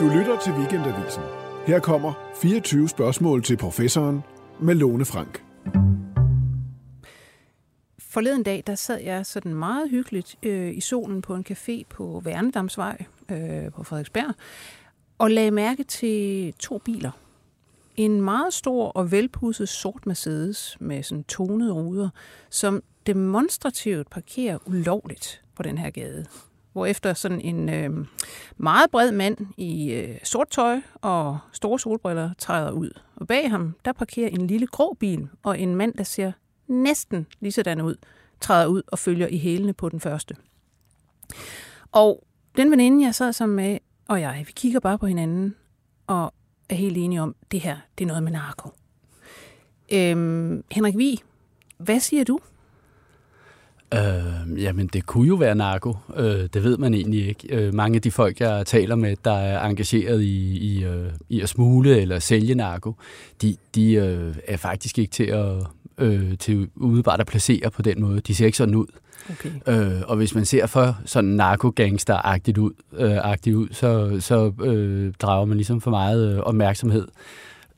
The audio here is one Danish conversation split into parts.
Du lytter til Weekendavisen. Her kommer 24 spørgsmål til professoren med Lone Frank. Forleden dag, der sad jeg sådan meget hyggeligt øh, i solen på en café på Værnedamsvej øh, på Frederiksberg, og lagde mærke til to biler. En meget stor og velpudset sort Mercedes med sådan tonede ruder, som demonstrativt parkerer ulovligt på den her gade. Hvorefter sådan en øh, meget bred mand i øh, sort tøj og store solbriller træder ud. Og bag ham, der parkerer en lille grå bil, og en mand, der ser næsten lige sådan ud, træder ud og følger i hælene på den første. Og den veninde, jeg sad sammen med, og jeg, vi kigger bare på hinanden, og er helt enige om, det her, det er noget med narko. Øhm, Henrik Vi, hvad siger du? Øh, jamen, det kunne jo være narko. Øh, det ved man egentlig ikke. Øh, mange af de folk, jeg taler med, der er engageret i, i, øh, i at smule eller sælge narko, de, de øh, er faktisk ikke til at øh, til udebart at placere på den måde. De ser ikke sådan ud. Okay. Øh, og hvis man ser for sådan narkogangster-agtigt ud, øh, ud så, så øh, drager man ligesom for meget øh, opmærksomhed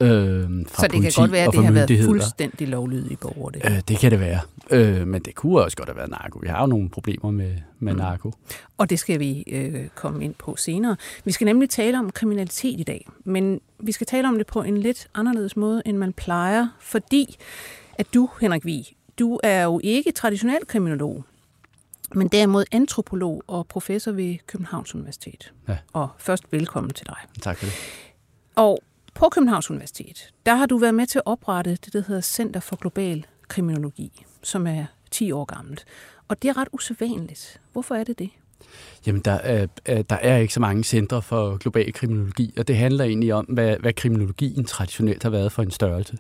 øh, fra Så det kan godt være, at det har været fuldstændig lovlydige borgere? Det, øh, det kan det være. Øh, men det kunne også godt have været narko. Vi har jo nogle problemer med, med mm. narko. Og det skal vi øh, komme ind på senere. Vi skal nemlig tale om kriminalitet i dag, men vi skal tale om det på en lidt anderledes måde, end man plejer, fordi at du, Henrik Vig, du er jo ikke traditionel kriminolog, men derimod antropolog og professor ved Københavns Universitet. Ja. Og først velkommen til dig. Tak for det. Og på Københavns Universitet, der har du været med til at oprette det, der hedder Center for Global Kriminologi, som er 10 år gammelt. Og det er ret usædvanligt. Hvorfor er det det? Jamen, der er, øh, der er ikke så mange centre for global kriminologi, og det handler egentlig om, hvad, hvad kriminologien traditionelt har været for en størrelse.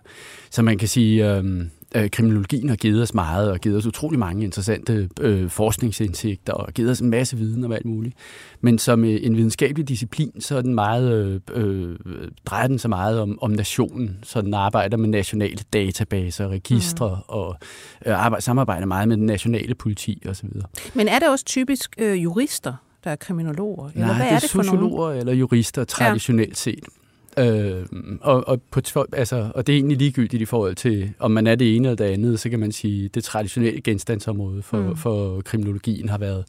Så man kan sige, øhm, øh, kriminologien har givet os meget, og givet os utrolig mange interessante øh, forskningsindsigter, og givet os en masse viden om alt muligt. Men som øh, en videnskabelig disciplin, så er den meget, øh, øh, drejer den så meget om, om nationen, så den arbejder med nationale databaser, registre, mm. og øh, arbejder, samarbejder meget med den nationale politi osv. Men er det også typisk øh, jurister, der er kriminologer? Eller Nej, hvad er det, er det sociologer eller jurister traditionelt ja. set. Øh, og, og, på, altså, og det er egentlig ligegyldigt i forhold til, om man er det ene eller det andet, så kan man sige, at det traditionelle genstandsområde for, mm. for kriminologien har været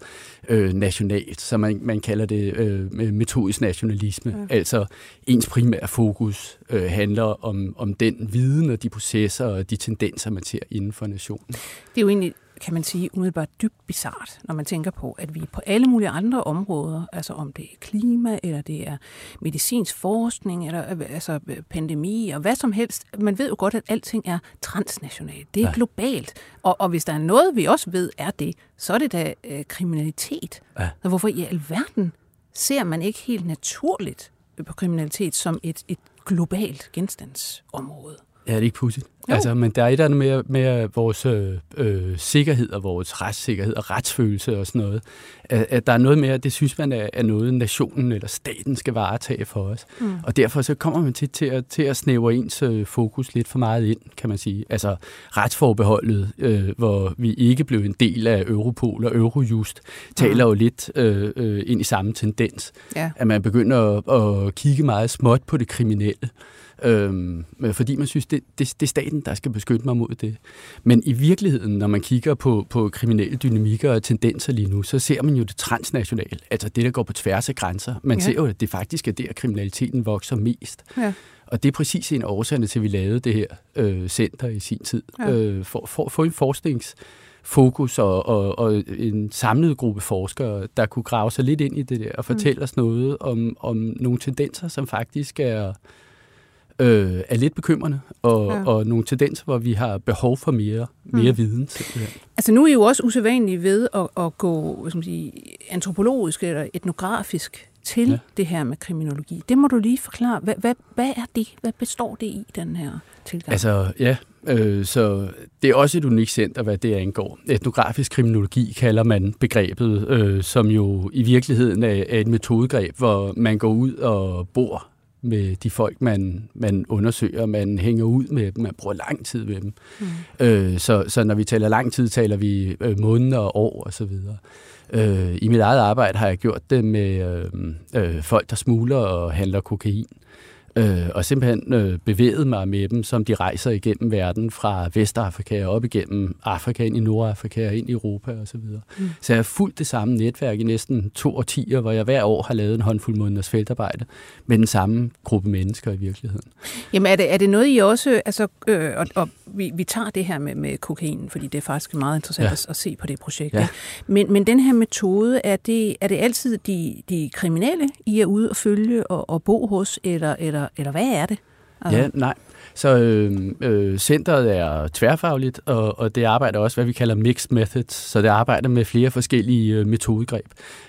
øh, nationalt, så man, man kalder det øh, metodisk nationalisme. Mm. Altså ens primære fokus øh, handler om, om den viden og de processer og de tendenser, man ser inden for nationen. Det er jo egentlig kan man sige, umiddelbart dybt bizart, når man tænker på, at vi på alle mulige andre områder, altså om det er klima, eller det er medicinsk forskning, eller altså pandemi, og hvad som helst, man ved jo godt, at alting er transnationalt. Det er ja. globalt. Og, og hvis der er noget, vi også ved, er det, så er det da øh, kriminalitet. Ja. Så hvorfor i alverden ser man ikke helt naturligt på kriminalitet som et, et globalt genstandsområde? Ja, det er ikke pudsigt. Altså, men der er et andet med, med vores øh, øh, sikkerhed og vores retssikkerhed og retsfølelse og sådan noget. At, at der er noget med, at det synes man er, er noget, nationen eller staten skal varetage for os. Mm. Og derfor så kommer man til, til, at, til at snævre ens øh, fokus lidt for meget ind, kan man sige. Altså retsforbeholdet, øh, hvor vi ikke blev en del af Europol og Eurojust, taler mm. jo lidt øh, øh, ind i samme tendens. Ja. At man begynder at, at kigge meget småt på det kriminelle. Øhm, fordi man synes, det, det, det er staten, der skal beskytte mig mod det. Men i virkeligheden, når man kigger på, på kriminelle dynamikker og tendenser lige nu, så ser man jo det transnationale, altså det, der går på tværs af grænser. Man ja. ser jo, at det faktisk er der, kriminaliteten vokser mest. Ja. Og det er præcis en af årsagerne til, at vi lavede det her øh, center i sin tid, ja. øh, for, for at få en forsknings fokus og, og, og en samlet gruppe forskere, der kunne grave sig lidt ind i det der og fortælle mm. os noget om, om nogle tendenser, som faktisk er øh, er lidt bekymrende, og, ja. og nogle tendenser, hvor vi har behov for mere, mere mm. viden. Simpelthen. Altså nu er I jo også usædvanlige ved at, at gå hvad skal man sige, antropologisk eller etnografisk til ja. det her med kriminologi. Det må du lige forklare. Hvad, hvad, hvad er det? Hvad består det i, den her tilgang? Altså, ja, øh, så det er også et unikt center, hvad det angår. Etnografisk kriminologi kalder man begrebet, øh, som jo i virkeligheden er, er et metodegreb, hvor man går ud og bor med de folk, man, man undersøger, man hænger ud med dem, man bruger lang tid med dem. Mm. Øh, så, så når vi taler lang tid, taler vi øh, måneder og år og så videre. Øh, I mit eget arbejde har jeg gjort det med øh, øh, folk, der smugler og handler kokain øh, og simpelthen øh, bevæget mig med dem, som de rejser igennem verden fra Vestafrika og op igennem Afrika, ind i Nordafrika og ind i Europa osv. Så, videre. mm. så jeg har fulgt det samme netværk i næsten to årtier, hvor jeg hver år har lavet en håndfuld måneders feltarbejde med den samme gruppe mennesker i virkeligheden. Jamen er det, er det noget, I også, altså, øh, og, og vi, vi tager det her med, med kokain, fordi det er faktisk meget interessant ja. at, at se på det projekt. Ja. Men, men den her metode, er det, er det altid de, de kriminelle, I er ude og følge og, og bo hos, eller, eller, eller hvad er det? Altså. Ja, nej. Så øh, øh, centret er tværfagligt, og, og det arbejder også, hvad vi kalder mixed methods, så det arbejder med flere forskellige øh, metodegreb.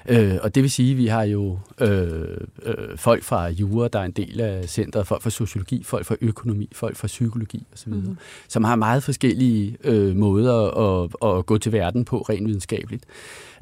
Øh, og det vil sige, at vi har jo øh, øh, folk fra jura, der er en del af centret, folk fra sociologi, folk fra økonomi, folk fra psykologi osv., mm-hmm. som har meget forskellige øh, måder at, at gå til verden på rent videnskabeligt.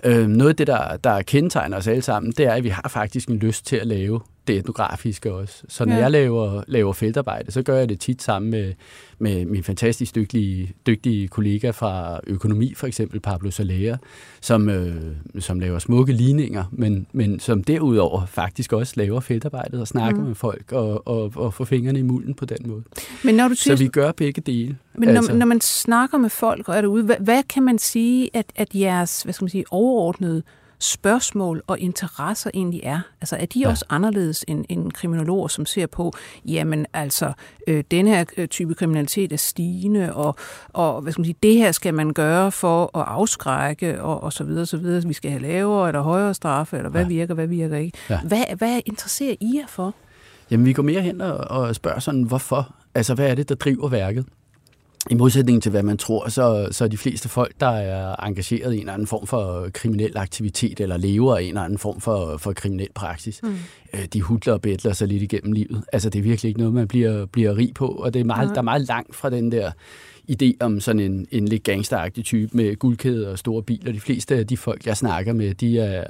Øh, noget af det, der, der kendetegner os alle sammen, det er, at vi har faktisk en lyst til at lave det etnografiske også. Så når ja. jeg laver, laver feltarbejde, så gør jeg det tit sammen med, med min fantastisk dygtige, dygtige kollega fra økonomi, for eksempel Pablo Salea, som, øh, som laver smukke ligninger, men, men som derudover faktisk også laver feltarbejdet og snakker mm. med folk og, og, og får fingrene i mulden på den måde. Men når du siger, så vi gør begge dele. Men altså. når, når man snakker med folk og er derude, hvad, hvad kan man sige, at, at jeres hvad skal man sige, overordnede spørgsmål og interesser egentlig er? Altså er de ja. også anderledes end, end kriminologer, som ser på, jamen altså, øh, den her øh, type kriminalitet er stigende, og, og hvad skal man sige, det her skal man gøre for at afskrække, og, og så videre, så videre. Vi skal have lavere eller højere straffe, eller hvad ja. virker, hvad virker ikke. Ja. Hvad, hvad interesserer I jer for? Jamen, vi går mere hen og, og spørger sådan, hvorfor? Altså, hvad er det, der driver værket? I modsætning til, hvad man tror, så, så er de fleste folk, der er engageret i en eller anden form for kriminel aktivitet, eller lever i en eller anden form for, for kriminel praksis, mm. Øh, de hudler og bedler sig lidt igennem livet. Altså, det er virkelig ikke noget, man bliver, bliver rig på, og det er meget, mm. der er meget langt fra den der idé om sådan en, en lidt gangsteragtig type med guldkæde og store biler. De fleste af de folk, jeg snakker med, de er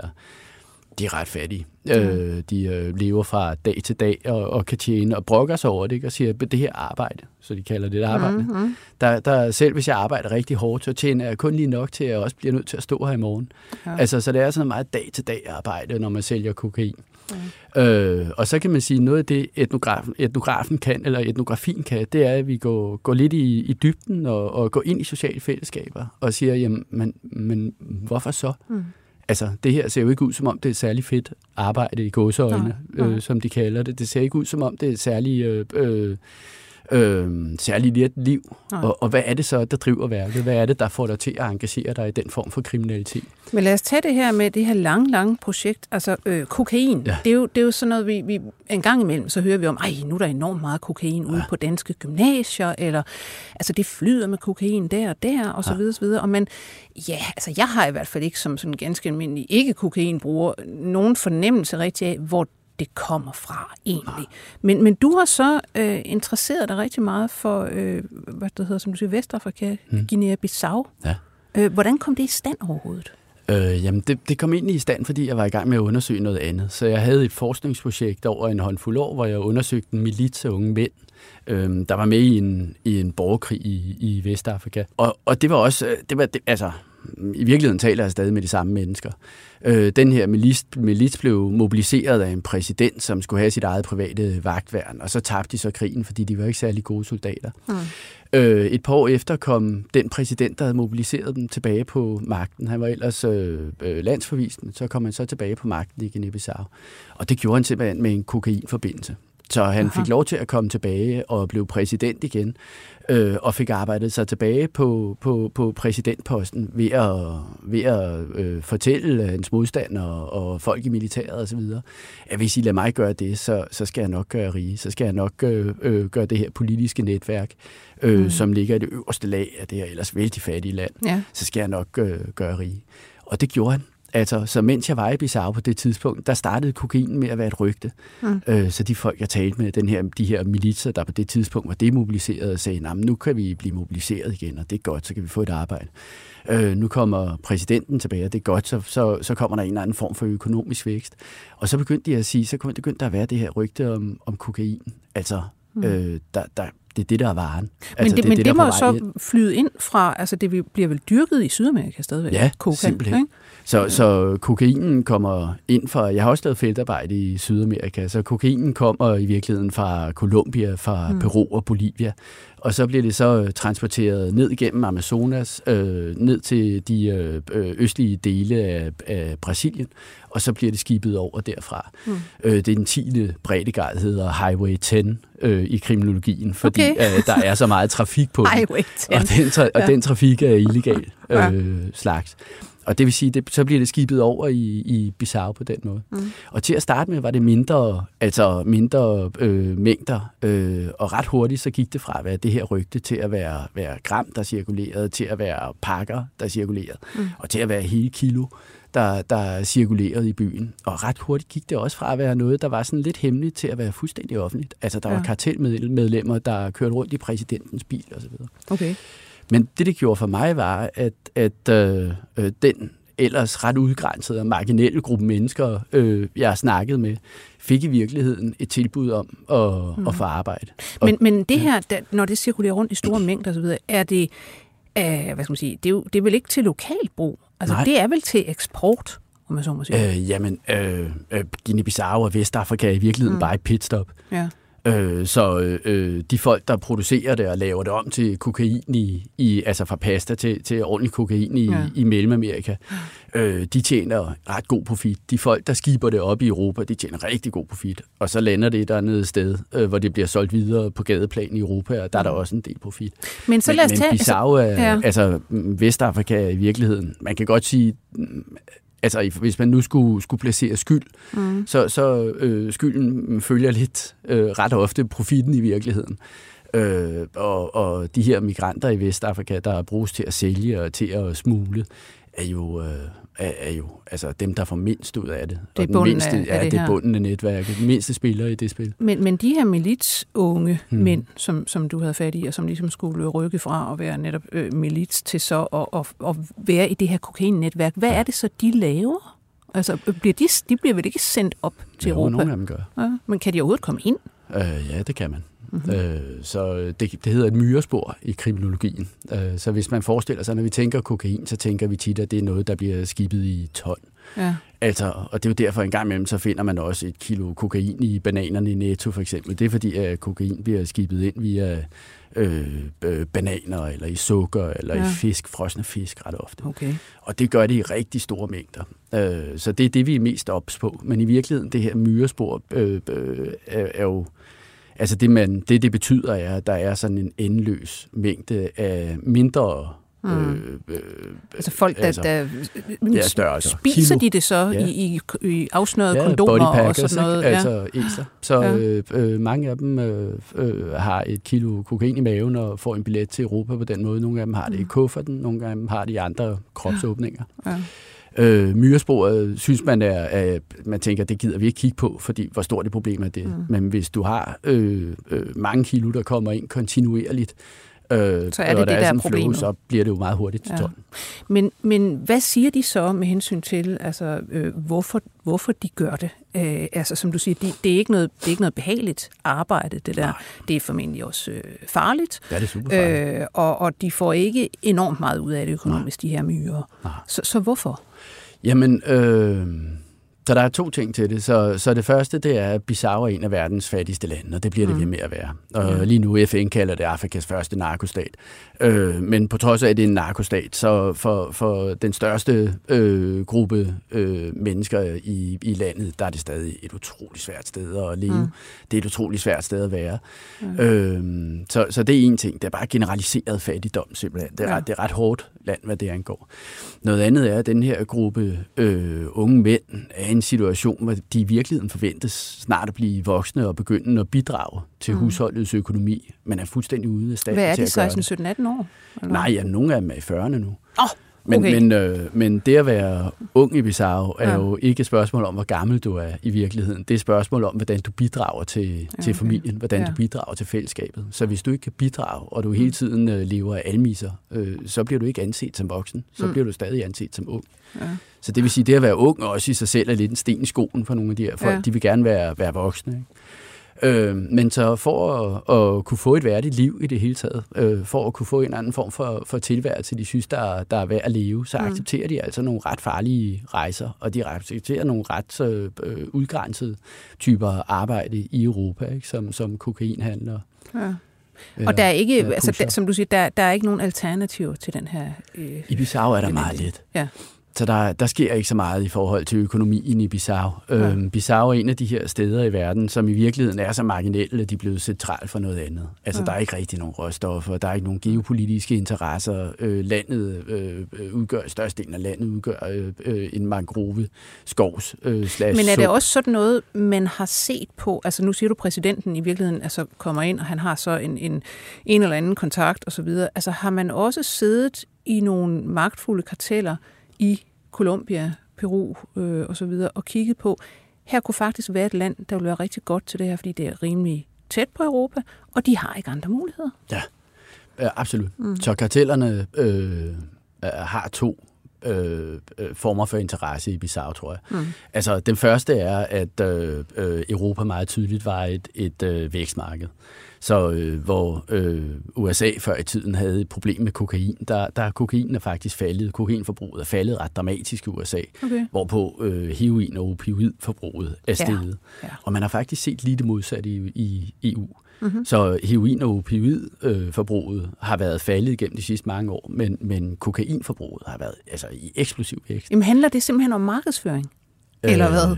de er ret fattige. Mm. Øh, de øh, lever fra dag til dag og, og kan tjene og brokker sig over det, ikke? og siger, at det her arbejde, så de kalder det et arbejde. Mm-hmm. Der, der, selv hvis jeg arbejder rigtig hårdt, så tjener jeg kun lige nok til, at jeg også bliver nødt til at stå her i morgen. Ja. Altså, så det er sådan meget dag til dag arbejde, når man sælger kokain. Mm. Øh, og så kan man sige, noget af det, etnografen, etnografen kan, eller etnografien kan, det er, at vi går, går lidt i, i dybden og, og går ind i sociale fællesskaber og siger, jamen, men, men hvorfor så? Mm altså, det her ser jo ikke ud, som om det er et særlig fedt arbejde i gåseøjne, øh, som de kalder det. Det ser ikke ud, som om det er et særlig, øh, øh, øh, særlig let liv. Og, og hvad er det så, der driver værket? Hvad er det, der får dig til at engagere dig i den form for kriminalitet? Men lad os tage det her med det her lange, lange projekt. Altså, øh, kokain, ja. det, er jo, det er jo sådan noget, vi, vi en gang imellem, så hører vi om, ej, nu er der enormt meget kokain ude ja. på danske gymnasier, eller altså, det flyder med kokain der og der, og så ja. videre, så videre. Og men, ja, altså, jeg har i hvert fald ikke som sådan ganske almindelig ikke-kokainbruger nogen fornemmelse rigtig af, hvor det kommer fra egentlig. Men, men du har så øh, interesseret dig rigtig meget for, øh, hvad det hedder, som du siger, Vestafrika, hmm. Guinea-Bissau. Ja. Øh, hvordan kom det i stand overhovedet? Øh, jamen, det, det kom egentlig i stand, fordi jeg var i gang med at undersøge noget andet. Så jeg havde et forskningsprojekt over en håndfuld år, hvor jeg undersøgte en milits af unge mænd, øh, der var med i en, i en borgerkrig i, i Vestafrika. Og, og det var også, det var, det, altså, i virkeligheden taler jeg stadig med de samme mennesker. Øh, den her milis, milis blev mobiliseret af en præsident, som skulle have sit eget private vagtværn, og så tabte de så krigen, fordi de var ikke særlig gode soldater. Mm. Øh, et par år efter kom den præsident, der havde mobiliseret dem tilbage på magten. Han var ellers øh, øh landsforvisen, så kom han så tilbage på magten i Guinea-Bissau. Og det gjorde han simpelthen med en kokainforbindelse. Så han Aha. fik lov til at komme tilbage og blev præsident igen, øh, og fik arbejdet sig tilbage på, på, på præsidentposten ved at, ved at øh, fortælle hans modstandere og folk i militæret osv., at hvis I lader mig gøre det, så, så skal jeg nok gøre rige, så skal jeg nok øh, øh, gøre det her politiske netværk, øh, mm. som ligger i det øverste lag af det her ellers vældig fattige land, ja. så skal jeg nok øh, gøre rige. Og det gjorde han. Altså, så mens jeg var i Bissau på det tidspunkt, der startede kokain med at være et rygte. Mm. Øh, så de folk, jeg talte med, den her, de her militser, der på det tidspunkt var demobiliseret, sagde, at nu kan vi blive mobiliseret igen, og det er godt, så kan vi få et arbejde. Øh, nu kommer præsidenten tilbage, og det er godt, så, så, så kommer der en eller anden form for økonomisk vækst. Og så begyndte de at sige, så begyndte der at være det her rygte om, om kokain. Altså, mm. øh, der, der, det er det, der er varen. Men Altså, det, er men det, det må så ind. flyde ind fra, altså det bliver vel dyrket i Sydamerika stadigvæk? Ja, Coca, simpelthen. ikke? Så, så kokainen kommer ind fra, jeg har også lavet feltarbejde i Sydamerika, så kokainen kommer i virkeligheden fra Colombia, fra mm. Peru og Bolivia, og så bliver det så øh, transporteret ned igennem Amazonas, øh, ned til de øh, øh, østlige dele af, af Brasilien, og så bliver det skibet over derfra. Mm. Øh, det er den 10. breddegrad, hedder Highway 10 øh, i kriminologien, fordi Øh, der er så meget trafik på den. Highway 10. Og den, tra- og den trafik er illegal øh, slags. Og det vil sige, det, så bliver det skibet over i, i Bissau på den måde. Mm. Og til at starte med var det mindre, altså mindre øh, mængder, øh, og ret hurtigt så gik det fra at være det her rygte til at være, være gram, der cirkulerede, til at være pakker, der cirkulerede, mm. og til at være hele kilo, der, der cirkulerede i byen. Og ret hurtigt gik det også fra at være noget, der var sådan lidt hemmeligt, til at være fuldstændig offentligt. Altså der Ja. var kartelmedlemmer, der kørte rundt i præsidentens bil osv. Okay. Men det, det gjorde for mig, var, at, at øh, øh, den ellers ret udgrænsede og marginelle gruppe mennesker, øh, jeg snakkede med, fik i virkeligheden et tilbud om at, mm. at få arbejde. Og, Men, men det her, da, når det cirkulerer rundt i store mængder osv., er det, øh, hvad skal man sige, det er, jo, det er vel ikke til lokal brug? Altså Nej. det er vel til eksport, om man så må sige. øh, jamen, øh, øh, Guinea-Bissau og Vestafrika er i virkeligheden mm. bare et pitstop. Ja. Øh, så øh, de folk, der producerer det og laver det om til kokain, i, i, altså fra pasta til, til ordentlig kokain i, Ja. i Mellemamerika, øh, de tjener ret god profit. De folk, der skiber det op i Europa, de tjener rigtig god profit. Og så lander det dernede et sted, øh, hvor det bliver solgt videre på gadeplan i Europa, og der er der også en del profit. Men så men, lad os men tage... Bissau er, ja. altså Vestafrika er i virkeligheden, man kan godt sige, mm, altså hvis man nu skulle, skulle placere skyld, mm. så, så øh, skylden følger lidt øh, ret ofte profitten i virkeligheden. Øh, og, og de her migranter i Vestafrika, der bruges til at sælge og til at smule, er jo, øh, er, er jo altså dem, der får mindst ud af det. Det er bunden mindste, af- ja, det det er bunden af netværket. Den mindste spiller i det spil. Men, men de her militsunge Hmm. mm. mænd, som, som du havde fat i, og som ligesom skulle rykke fra at være netop øh, milits til så at, at, at være i det her kokainnetværk, hvad er det så, de laver? Altså, bliver de, de bliver vel ikke sendt op til Jo, Europa? nogle af dem gør. Ja, men kan de overhovedet komme ind? Øh, ja, det kan man. Mhm. Mm-hmm. Øh, så det, det hedder et myrespor i kriminologien. Øh, så hvis man forestiller sig, når vi tænker kokain, så tænker vi tit, at det er noget, der bliver skibet i ton. Ja. Altså, og det er jo derfor, en gang imellem, så finder man også et kilo kokain i bananerne i Netto, for eksempel. Det er fordi, at kokain bliver skibet ind via øh, øh, bananer, eller i sukker, eller ja. I fisk, frosne fisk ret ofte. Okay. Og det gør det i rigtig store mængder. Øh, så det er det, vi er mest ops på. Men i virkeligheden, det her myrespor øh, øh, er, er jo... Altså det, man, det, det betyder, er, at der er sådan en endeløs mængde af mindre... Mm. Øh, øh, Altså folk, der, altså, der ja, størrelser. spiser Kilo. de det så Ja. ja. i, i, i afsnørede ja, kondomer og sådan noget? ikke? altså æsler. Så Ja. øh, øh, mange af dem øh, øh, har et kilo kokain i maven og får en billet til Europa på den måde. Nogle af dem har det i kufferten, nogle af dem har det i andre kropsåbninger. Ja. Øh, myresporet synes man er, er, man tænker, det gider vi ikke kigge på, fordi hvor stort et problem er det. Mm. Men hvis du har øh, øh, mange kilo, der kommer ind kontinuerligt, øh, Så er det og det, der der er en problemet. så bliver det jo meget hurtigt til Ja. Men, men hvad siger de så med hensyn til, altså, øh, hvorfor, hvorfor de gør det? Øh, altså, som du siger, de, det, er ikke noget, det er ikke noget behageligt arbejde, det der. Nej. Det er formentlig også øh, farligt. Ja, det er super farligt. Øh, og, og de får ikke enormt meget ud af det økonomisk, de her myrer. Nej. Så, så hvorfor? Jamen, øh, så der er to ting til det. Så, så det første, det er, at Bissau er en af verdens fattigste lande, og det bliver det Mm. ved med at være. Og lige nu FN kalder det Afrikas første narkostat. Øh, men på trods af, at det er en narkostat, så for, for den største øh, gruppe øh, mennesker i, i landet, der er det stadig et utroligt svært sted at leve. Mm. Det er et utroligt svært sted at være. Mm. Øh, så, så det er en ting. Det er bare generaliseret fattigdom simpelthen. Det er, Ja. ja. ret, det er ret hårdt land, hvad det angår. Noget andet er, at den her gruppe øh, unge mænd er i en situation, hvor de i virkeligheden forventes snart at blive voksne og begynde at bidrage til mm. husholdets økonomi, men er fuldstændig ude af stand Hvad er til de, at gøre 16, det. 17, 18 år? Eller? Nej, ja, nogle af dem er i 40'erne nu. Åh, Men, okay. men, øh, men det at være ung i Bissau er Ja. jo ikke et spørgsmål om, hvor gammel du er i virkeligheden. Det er et spørgsmål om, hvordan du bidrager til, ja, okay. til familien, hvordan Ja. du bidrager til fællesskabet. Så hvis du ikke kan bidrage, og du hele tiden øh, lever af almiser, øh, så bliver du ikke anset som voksen. Så Mm. mm. bliver du stadig anset som ung. Ja. Så det vil sige, det at være ung også i sig selv er lidt en sten i skoen for nogle af de her folk. Ja. De vil gerne være, være voksne. Øh, men så for at, at kunne få et værdigt liv i det hele taget, øh, for at kunne få en anden form for, for tilværelse, de synes, der, der er værd at leve, så mm. accepterer de altså nogle ret farlige rejser, og de accepterer nogle ret øh, udgrænsede typer arbejde i Europa, ikke? Som, som kokainhandler. Ja. Og der er ikke, altså, der, som du siger, der, der er ikke nogen alternativer til den her... Øh, I Bissau er der meget lidt. Ja. Så der, der sker ikke så meget i forhold til økonomien i Bissau. Ja. Øhm, Bissau er en af de her steder i verden, som i virkeligheden er så marginelle, at de er blevet centralt for noget andet. Altså, ja. der er ikke rigtig nogen råstoffer, der er ikke nogen geopolitiske interesser. Øh, landet øh, udgør, størstedelen af landet udgør øh, øh, en mangrove skovs øh, slash Men er det også sådan noget, man har set på? Altså, nu siger du, præsidenten i virkeligheden altså, kommer ind, og han har så en, en, en eller anden kontakt osv. Altså, har man også siddet i nogle magtfulde karteller, i Colombia, Peru øh, og så videre, og kigget på, her kunne faktisk være et land, der ville være rigtig godt til det her, fordi det er rimelig tæt på Europa, og de har ikke andre muligheder. Ja, ja absolut. Mm. Så kartellerne øh, har to øh, øh, former for interesse i Bissau, tror jeg. Mm. Altså, den første er, at øh, øh Europa meget tydeligt var et, et øh, vækstmarked. Så øh, hvor øh, USA før i tiden havde et problem med kokain, der, der er kokain er faktisk faldet. Kokainforbruget er faldet ret dramatisk i USA, okay. hvorpå øh, heroin og opioidforbruget er steget. Ja. Ja. Og man har faktisk set lige det modsatte i, i EU. Mm-hmm. Så heroin- og opioidforbruget øh, har været faldet igennem de sidste mange år, men, men kokainforbruget har været altså, i eksplosiv vækst. Jamen handler det simpelthen om markedsføring? Eller øh, hvad?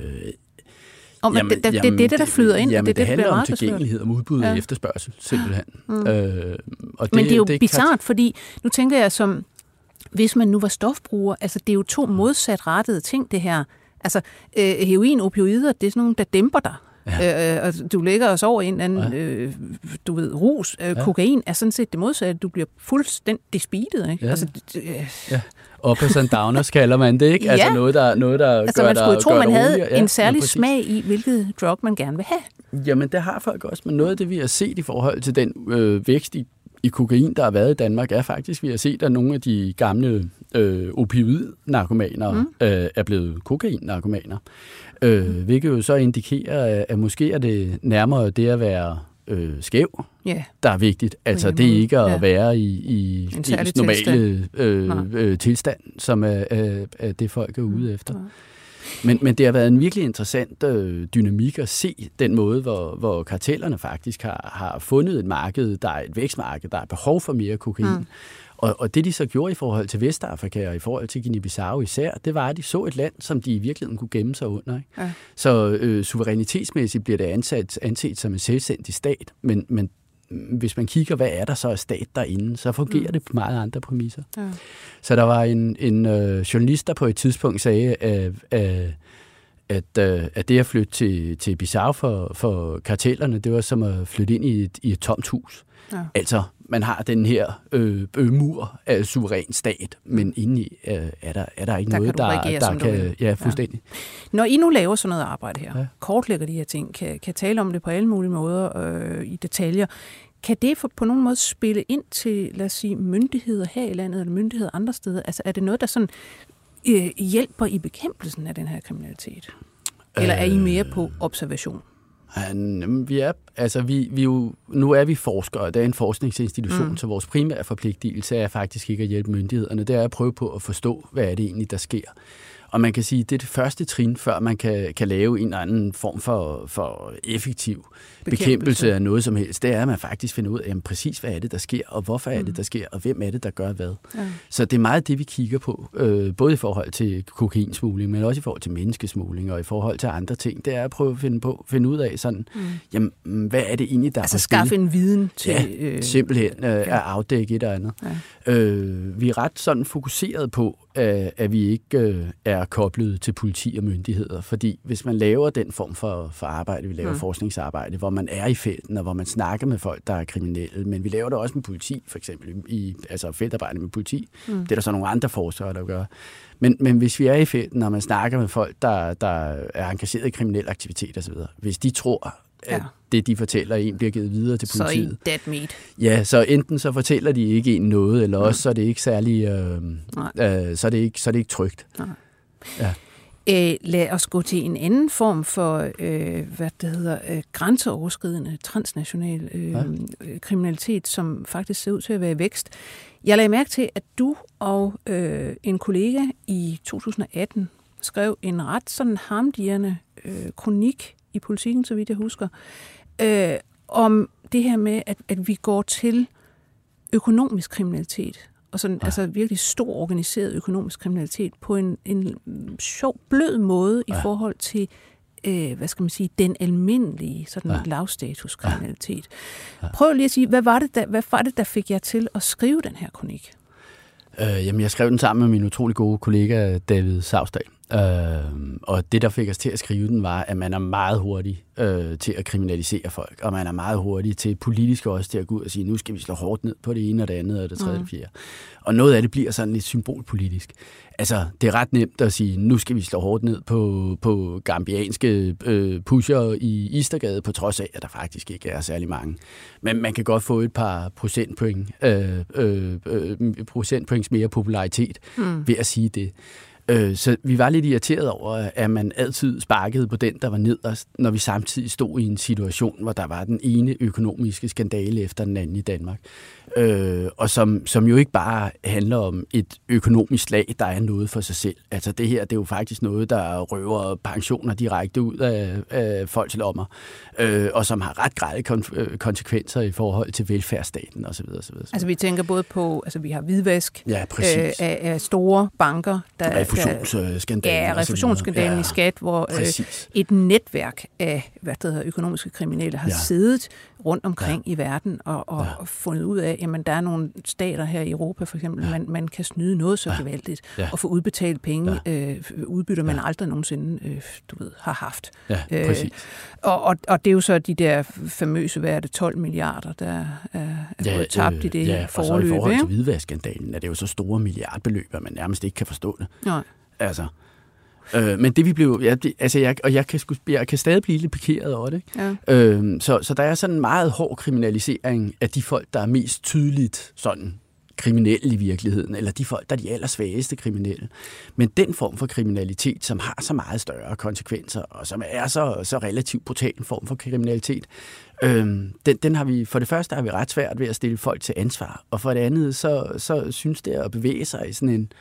Om, jamen, det, det, jamen, det er det, der flyder ind. Jamen, det, det, det handler om tilgængelighed, om udbud ja. og efterspørgsel, simpelthen. Mm. Øh, og det, Men det er jo det bizart, kan... fordi nu tænker jeg som, hvis man nu var stofbruger, altså det er jo to modsatrettede ting, det her. Altså øh, heroin, opioider, det er sådan nogle, der dæmper dig. Ja. Øh, og du lægger os over en anden, ja. øh, du ved, rus. Øh, ja. Kokain er sådan set det modsatte. Du bliver fuldstændig speedet, ikke? Ja. Altså, det, øh. ja. Uppers and downers kalder man det, ikke? Altså ja. noget, der, noget, der altså, gør man skulle der, tro, man havde ja, en særlig smag i, hvilket drug man gerne vil have. Jamen, det har folk også, men noget af det, vi har set i forhold til den øh, vækst i, i kokain, der har været i Danmark, er faktisk, vi har set, at nogle af de gamle øh, opioid-narkomaner mm. øh, er blevet kokain-narkomaner. Øh. Hvilket jo så indikerer, at måske er det nærmere det at være øh, skæv, yeah. der er vigtigt. Altså det er ikke at ja. være i, i ens normale øh, øh, tilstand, som er, er, er det, folk er ude mm. efter. Ja. Men, men det har været en virkelig interessant øh, dynamik at se den måde, hvor, hvor kartellerne faktisk har, har fundet et marked, der er et vækstmarked, der er behov for mere kokain. Mm. Og, og det, de så gjorde i forhold til Vestafrika og i forhold til Guinea-Bissau især, det var, at de så et land, som de i virkeligheden kunne gemme sig under. Ikke? Ja. Så øh, suverænitetsmæssigt bliver det ansat, anset som en selvstændig stat, men, men hvis man kigger, hvad er der så af stat derinde, så fungerer mm. det på meget andre præmisser. Ja. Så der var en, en øh, journalist, der på et tidspunkt sagde, at, at, at, øh, at det at flytte til, til Bissau for, for kartellerne, det var som at flytte ind i et, i et tomt hus. Ja. Altså, man har den her øh, øh, mur af suveræn stat, men indeni øh, er, der, er der ikke der noget, kan der, der kan... Ja, fuldstændig. Ja. Når I nu laver sådan noget arbejde her, ja. kortlægger de her ting, kan, kan tale om det på alle mulige måder øh, i detaljer, kan det for, på nogen måde spille ind til, lad os sige, myndigheder her i landet, eller myndigheder andre steder? Altså er det noget, der sådan øh, hjælper i bekæmpelsen af den her kriminalitet? Eller er I mere på observation? Han, vi er, altså vi, vi jo, nu er vi forskere, det er en forskningsinstitution, mm. så vores primære forpligtelse er faktisk ikke at hjælpe myndighederne, det er at prøve på at forstå, hvad er det egentlig, der sker. Og man kan sige, det er det første trin, før man kan, kan lave en eller anden form for, for effektiv bekæmpelse. bekæmpelse af noget som helst. Det er, at man faktisk finder ud af, jamen, præcis hvad er det, der sker, og hvorfor er det, mm. der sker, og hvem er det, der gør hvad. Ja. Så det er meget det, vi kigger på, øh, både i forhold til kokainsmugling, men også i forhold til menneskesmugling, og i forhold til andre ting. Det er at prøve at finde, på, finde ud af, sådan, mm. jamen, hvad er det egentlig, der altså, er Altså skaffe en viden til... Ja, øh, simpelthen øh, ja. at afdække et eller andet. Ja. Øh, vi er ret sådan fokuseret på, at vi ikke øh, er koblet til politi og myndigheder. Fordi hvis man laver den form for, for arbejde, vi laver mm. forskningsarbejde, hvor man er i felten, og hvor man snakker med folk, der er kriminelle, men vi laver det også med politi, for eksempel, i, altså feltarbejde med politi. Mm. Det er der så nogle andre forskere, der gør. Men, men hvis vi er i felten, og man snakker med folk, der, der er engageret i kriminel aktivitet osv., hvis de tror, at ja. det, de fortæller en, bliver givet videre til politiet. Så en dead meat. Ja, så enten så fortæller de ikke en noget, eller også så er det ikke særlig, øh, øh, så, er det ikke, så er det ikke trygt. Nej. Ja. Øh, lad os gå til en anden form for, øh, hvad det hedder, øh, grænseoverskridende transnational øh, ja. kriminalitet, som faktisk ser ud til at være i vækst. Jeg lagde mærke til, at du og øh, en kollega i 2018 skrev en ret sådan harmdirrende øh, kronik i politikken, så vidt jeg husker, øh, om det her med, at, at vi går til økonomisk kriminalitet, og sådan, ja. altså virkelig stor organiseret økonomisk kriminalitet på en, en sjov, blød måde ja. i forhold til øh, hvad skal man sige, den almindelige sådan ja. lavstatus kriminalitet. Ja. Ja. Prøv lige at sige, hvad var, det, der, hvad var det, der fik jer til at skrive den her kronik? Øh, jamen, jeg skrev den sammen med min utrolig gode kollega David Savsdal. Øh, og det, der fik os til at skrive den, var, at man er meget hurtig øh, til at kriminalisere folk, og man er meget hurtig til politisk også til at gå ud og sige, nu skal vi slå hårdt ned på det ene og det andet og det tredje og mm. det fjerde. Og noget af det bliver sådan lidt symbolpolitisk. Altså, det er ret nemt at sige, nu skal vi slå hårdt ned på, på gambianske øh, pusher i Istergade, på trods af, at der faktisk ikke er særlig mange. Men man kan godt få et par procentpoint, øh, øh, øh, procentpoints mere popularitet mm. ved at sige det. Øh, så vi var lidt irriteret over, at man altid sparkede på den, der var nederst, når vi samtidig stod i en situation, hvor der var den ene økonomiske skandale efter den anden i Danmark øh, og som, som jo ikke bare handler om et økonomisk slag, der er noget for sig selv. Altså det her, det er jo faktisk noget, der røver pensioner direkte ud af, af folks lommer, øh, og som har ret græde kon- øh, konsekvenser i forhold til velfærdsstaten osv. osv. Altså vi tænker både på, altså vi har hvidvask ja, øh, af, af store banker. Der, refusionsskandalen. Ja, refusionsskandalen ja, i skat, hvor øh, et netværk af hvad det hedder, økonomiske kriminelle har ja. siddet rundt omkring ja. i verden og, og, ja. fundet ud af, jamen der er nogle stater her i Europa for eksempel, ja. man, man kan snyde noget så gevaldigt ja. og få udbetalt penge, ja. øh, udbytter man ja. aldrig nogensinde øh, du ved, har haft. Ja, øh, præcis. Øh, og, og, og det er jo så de der famøse, hvad er det, 12 milliarder, der er, er ja, gået tabt øh, i det ja, forløb. Ja, i forhold til hvidvaskskandalen er det jo så store milliardbeløb, at man nærmest ikke kan forstå det. Nej. Altså, Øh, men det vi blev, ja, det, altså jeg, og jeg kan, jeg kan stadig blive lidt pikeret over det. Ja. Øh, så, så der er sådan en meget hård kriminalisering af de folk, der er mest tydeligt sådan kriminelle i virkeligheden, eller de folk, der er de allersvageste kriminelle. Men den form for kriminalitet, som har så meget større konsekvenser, og som er så, så relativt brutal en form for kriminalitet, øhm, den, den har vi, for det første har vi ret svært ved at stille folk til ansvar, og for det andet, så, så synes det at bevæge sig i sådan en,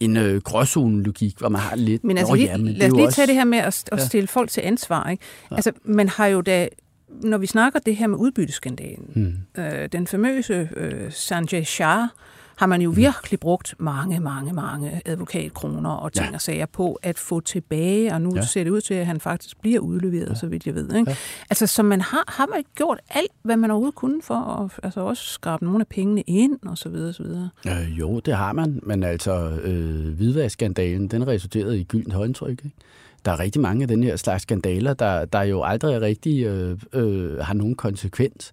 en øh, gråzone-logik, hvor man har lidt... Men altså, lige, jamen, lad os lige også... tage det her med at, at stille ja. folk til ansvar. Ikke? Ja. Altså, man har jo da når vi snakker det her med udbytteskandalen, hmm. øh, den famøse øh, Sanjay Shah, har man jo virkelig brugt mange, mange, mange advokatkroner og ting ja. og sager på at få tilbage, og nu ja. ser det ud til, at han faktisk bliver udleveret, ja. så vidt jeg ved. Ikke? Ja. Altså, så man har, har man gjort alt, hvad man overhovedet kunne for at altså også skrabe nogle af pengene ind, og så videre, og så videre. Øh, jo, det har man, men altså, øh, hvidvaskskandalen, den resulterede i gyldent håndtryk, ikke? der er rigtig mange af den her slags skandaler, der, der jo aldrig rigtig øh, øh, har nogen konsekvens.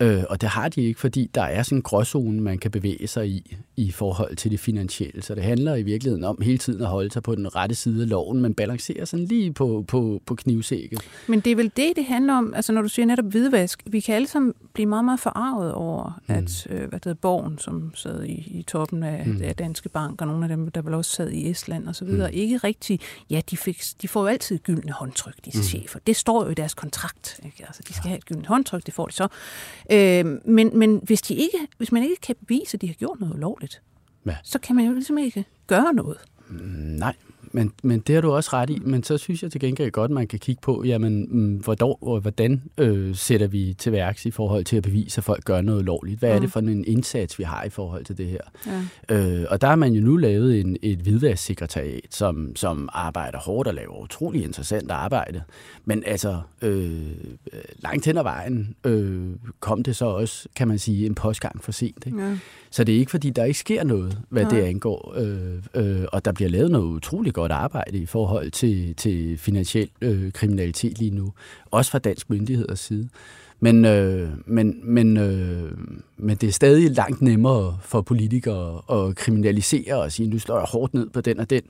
Øh, og det har de ikke, fordi der er sådan en gråzone, man kan bevæge sig i, i forhold til det finansielle. Så det handler i virkeligheden om hele tiden at holde sig på den rette side af loven, men balancere sådan lige på, på, på knivsækket. Men det er vel det, det handler om, altså når du siger netop hvidvask, vi kan alle sammen blive meget, meget forarvet over, mm. at øh, hvad hedder, Borgen, som sad i, i toppen af, mm. af Danske Bank, og nogle af dem, der vel også sad i Estland og så videre, mm. ikke rigtig, ja, de, fik, de får jo altid gyldne håndtryk, disse mm. chefer. Det står jo i deres kontrakt. Ikke? Altså, de skal ja. have et gyldent håndtryk, det får de så. Øh, men men hvis, de ikke, hvis man ikke kan bevise, at de har gjort noget ulovligt, ja. så kan man jo ligesom ikke gøre noget. Nej, men, men det har du også ret i. Men så synes jeg til gengæld godt, at man kan kigge på, jamen, mm, hvordan, hvordan øh, sætter vi til værks i forhold til at bevise, at folk gør noget lovligt? Hvad mm. er det mm. for en indsats, vi har i forhold til det her? Ja. Øh, og der har man jo nu lavet en, et hvidvasksekretariat, som, som arbejder hårdt og laver utrolig interessant arbejde. Men altså, øh, langt hen ad vejen øh, kom det så også, kan man sige, en postgang for sent. Ikke? Ja. Så det er ikke, fordi der ikke sker noget, hvad ja. det angår. Øh, øh, og der bliver lavet noget utroligt godt arbejde i forhold til, til finansiel øh, kriminalitet lige nu. Også fra dansk myndigheders side. Men, øh, men, men, øh, men det er stadig langt nemmere for politikere at kriminalisere og sige, nu slår jeg hårdt ned på den og den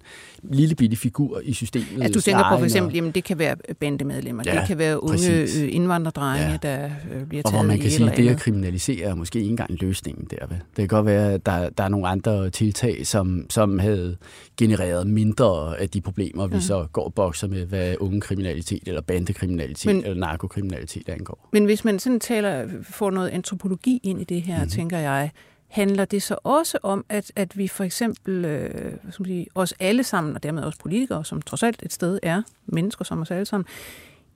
lille bitte figur i systemet. Altså, du tænker på for eksempel, og... jamen, det kan være bandemedlemmer, ja, det kan være unge præcis. Øh, indvandrerdrenge, ja. der øh, bliver taget Og hvor man kan sige, at det at kriminalisere er måske ikke engang løsningen der. Vel? Det kan godt være, at der, der er nogle andre tiltag, som, som havde genereret mindre af de problemer, vi ja. så går og bokser med, hvad unge kriminalitet eller bandekriminalitet men, eller narkokriminalitet angår. Men hvis man sådan taler, får noget antropologi ind i det her, mm-hmm. tænker jeg, handler det så også om, at, at vi for eksempel, øh, som sige, os alle sammen, og dermed også politikere, som trods alt et sted er mennesker som os alle sammen,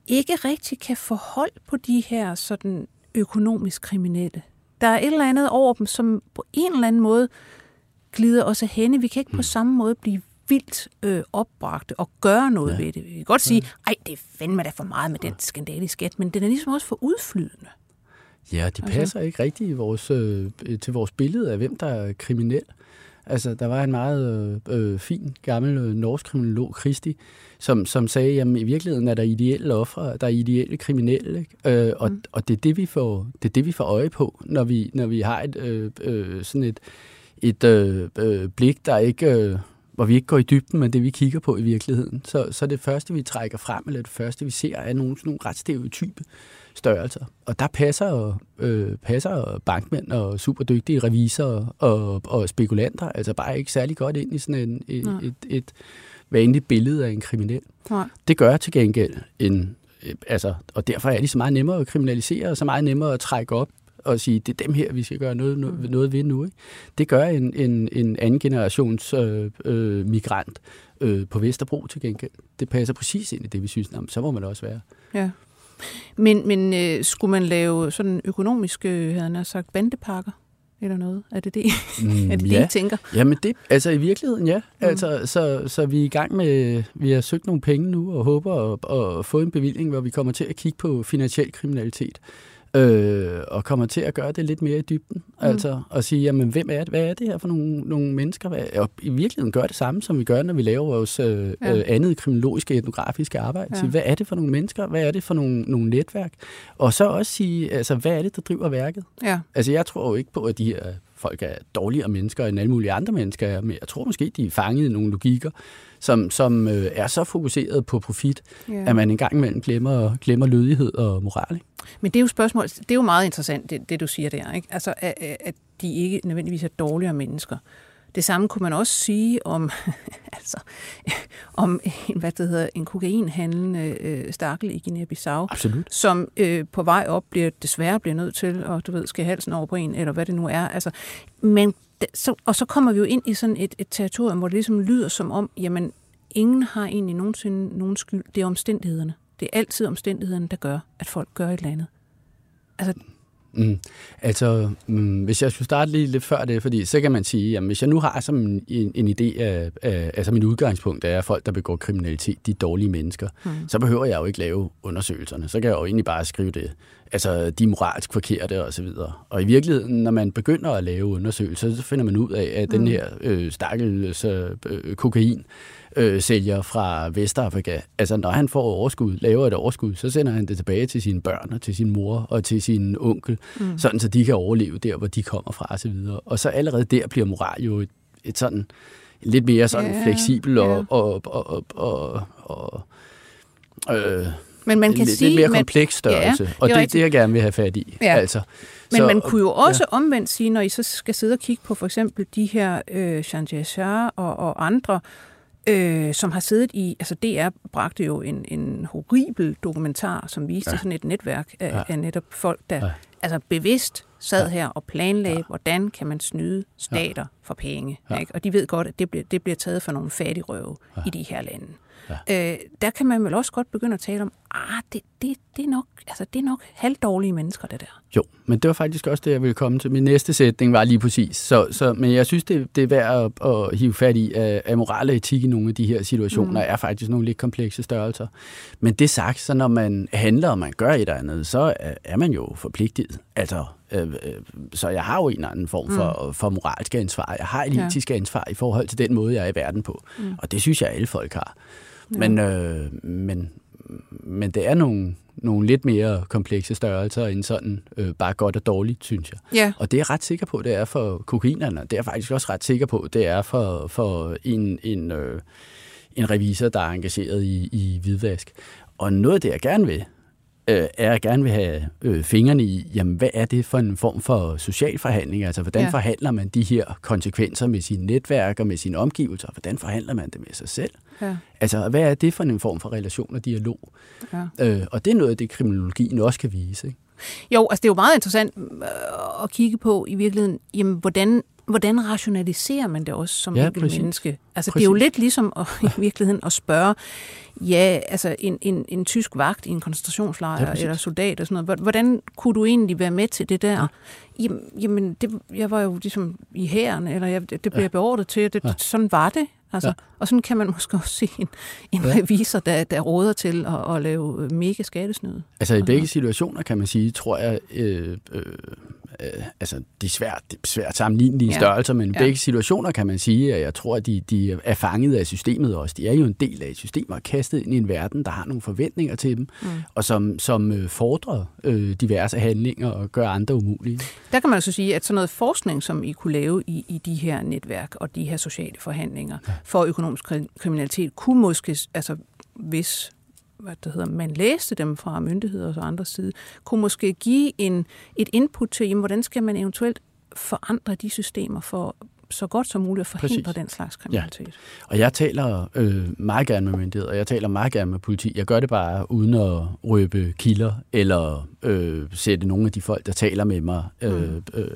ikke rigtig kan forholde på de her sådan økonomisk kriminelle. Der er et eller andet over dem, som på en eller anden måde glider os af hende. Vi kan ikke på mm. samme måde blive vildt øh, opbragte og gøre noget ja. ved det. Vi kan godt sige, ej, det er fandme da for meget med den skandale i skat, men den er ligesom også for udflydende. Ja, de altså. passer altså. ikke rigtigt i vores, øh, til vores billede af, hvem der er kriminel. Altså, der var en meget øh, fin gammel øh, norsk kriminolog, Christi, som, som sagde, at i virkeligheden er der ideelle ofre, der er ideelle kriminelle, ikke? Øh, og, mm. og det, er det, vi får, det er det, vi får øje på, når vi, når vi har et, øh, øh, sådan et, et øh, øh, blik, der ikke... Øh, hvor vi ikke går i dybden med det, vi kigger på i virkeligheden. Så, så det første, vi trækker frem, eller det første, vi ser, er nogle, nogle ret stereotype størrelser. Og der passer, øh, passer bankmænd og super dygtige revisorer og, og spekulanter altså bare ikke særlig godt ind i sådan en, et, et, et, et vanligt billede af en kriminel. Nej. Det gør til gengæld en, altså, og derfor er de så meget nemmere at kriminalisere, og så meget nemmere at trække op og sige, det er dem her, vi skal gøre noget, noget, noget ved nu. Ikke? Det gør en, en, en anden generations øh, øh, migrant øh, på Vesterbro til gengæld. Det passer præcis ind i det, vi synes, jamen, så må man også være. Ja. Men, men øh, skulle man lave sådan økonomiske, havde han sagt, bandepakker? eller noget? Er det det, mm, er det, ja. det I tænker? Jamen det, altså i virkeligheden ja. Mm. Altså, så, så vi er i gang med, vi har søgt nogle penge nu og håber at, at få en bevilling, hvor vi kommer til at kigge på finansiel kriminalitet øh, og kommer til at gøre det lidt mere i dybden. Mm. Altså at sige, jamen, hvem er det, hvad er det her for nogle, nogle mennesker? Hvad, og i virkeligheden gør det samme, som vi gør, når vi laver vores øh, ja. øh, andet kriminologiske, etnografiske arbejde. Ja. Sige, hvad er det for nogle mennesker? Hvad er det for nogle, nogle netværk? Og så også sige, altså, hvad er det, der driver værket? Ja. Altså, jeg tror jo ikke på, at de her folk er dårligere mennesker end alle mulige andre mennesker er, men jeg tror måske, de er fanget i nogle logikker, som, som øh, er så fokuseret på profit, yeah. at man engang imellem glemmer, glemmer lødighed og moral. Ikke? Men det er jo spørgsmål, det er jo meget interessant, det, det du siger der, ikke? Altså, at, at de ikke nødvendigvis er dårligere mennesker. Det samme kunne man også sige om, altså, om en, hvad det hedder, en kokainhandlende øh, stakkel i Guinea-Bissau, Absolut. som øh, på vej op bliver, desværre bliver nødt til at du ved, skal halsen over på en, eller hvad det nu er. Altså, men så, og så kommer vi jo ind i sådan et, et territorium, hvor det ligesom lyder som om, jamen, ingen har egentlig nogensinde nogen skyld. Det er omstændighederne. Det er altid omstændighederne, der gør, at folk gør et eller andet. Altså, Mm. Altså, mm, hvis jeg skulle starte lige lidt før det, fordi så kan man sige, at hvis jeg nu har som en, en, en idé af, af, altså min udgangspunkt er, at folk, der begår kriminalitet, de er dårlige mennesker, mm. så behøver jeg jo ikke lave undersøgelserne. Så kan jeg jo egentlig bare skrive det. Altså, de er moralsk forkerte og så videre. Og i virkeligheden, når man begynder at lave undersøgelser, så finder man ud af, at mm. den her øh, stakkels øh, kokain, øh, sælger fra Vestafrika. Altså, når han får overskud, laver et overskud, så sender han det tilbage til sine børn og til sin mor og til sin onkel, mm. sådan så de kan overleve der, hvor de kommer fra osv. Og, og så allerede der bliver moral jo et, et sådan lidt mere sådan ja, fleksibel og, ja. og, og, og, og, og øh, men man kan lidt, sige, lidt mere kompleks størrelse, ja, og det er det, jeg gerne vil have fat i. Ja. Altså, men så, man kunne jo også ja. omvendt sige, når I så skal sidde og kigge på for eksempel de her øh, Jean og, og andre, øh, som har siddet i, altså DR bragte jo en, en horribel dokumentar, som viste ja. sådan et netværk af, ja. af netop folk, der ja. altså bevidst sad ja. her og planlagde, ja. hvordan kan man snyde stater ja. for penge. Ja. Ikke? Og de ved godt, at det bliver, det bliver taget for nogle fattigrøve ja. i de her lande. Ja. Øh, der kan man vel også godt begynde at tale om, ah, det, det, det, er nok, altså, det er nok halvdårlige mennesker, det der. Jo, men det var faktisk også det, jeg ville komme til. Min næste sætning var lige præcis. Så, så, men jeg synes, det, det er værd at, at hive fat i, at, moral og etik i nogle af de her situationer mm. er faktisk nogle lidt komplekse størrelser. Men det sagt, så når man handler, og man gør et eller andet, så er man jo forpligtet. Altså, øh, øh, så jeg har jo en eller anden form for, mm. for moralsk ansvar. Jeg har et etisk ja. ansvar i forhold til den måde, jeg er i verden på. Mm. Og det synes jeg, alle folk har. Ja. Men, øh, men, men det er nogle, nogle lidt mere komplekse størrelser end sådan øh, bare godt og dårligt, synes jeg. Ja. Og det er jeg ret sikker på, det er for kokainerne. Det er jeg faktisk også ret sikker på, det er for, for en, en, øh, en revisor, der er engageret i, i hvidvask. Og noget af det, jeg gerne vil, øh, er, jeg gerne vil have øh, fingrene i, jamen, hvad er det for en form for social forhandling? Altså, hvordan Ja. forhandler man de her konsekvenser med sine netværk og med sine omgivelser? Hvordan forhandler man det med sig selv? Ja. Altså, hvad er det for en form for relation og dialog? Ja. Øh, og det er noget af det, kriminologien også kan vise. Ikke? Jo, altså det er jo meget interessant øh, at kigge på i virkeligheden, jamen, hvordan, hvordan rationaliserer man det også som Ja, enkelt præcis. menneske? Altså det er jo Præcis. lidt ligesom at, i virkeligheden at spørge, ja, altså en, en, en tysk vagt i en koncentrationslejr Ja, præcis. eller soldat og sådan noget, Hvor- hvordan kunne du egentlig være med til det der? Ja. Jamen, jamen det, jeg var jo ligesom i hæren, eller jeg, det blev Ja. jeg beordret til, det, Ja. sådan var det. Altså, Ja. Og sådan kan man måske også se en, en Ja. revisor, der, der råder til at, at lave mega skattesnyd. Altså i begge situationer, kan man sige, tror jeg, øh, øh, øh, altså det er svært, det er svært sammenlignelige Ja. størrelser, men i Ja. begge situationer kan man sige, at jeg tror, at de, de er fanget af systemet også. De er jo en del af et system og er kastet ind i en verden, der har nogle forventninger til dem, Mm. og som, som øh, fordrer øh, diverse handlinger og gør andre umulige. Der kan man altså sige, at sådan noget forskning, som I kunne lave i, i de her netværk og de her sociale forhandlinger ja. for økonomisk kri- kriminalitet, kunne måske, altså hvis hvad det hedder, man læste dem fra myndigheder og andres side, kunne måske give en, et input til, jamen, hvordan skal man eventuelt forandre de systemer for så godt som muligt at forhindre Præcis. den slags kriminalitet. Og jeg taler øh, meget gerne med myndigheder, og jeg taler meget gerne med politi. Jeg gør det bare uden at røbe kilder, eller øh, sætte nogle af de folk, der taler med mig, øh, øh,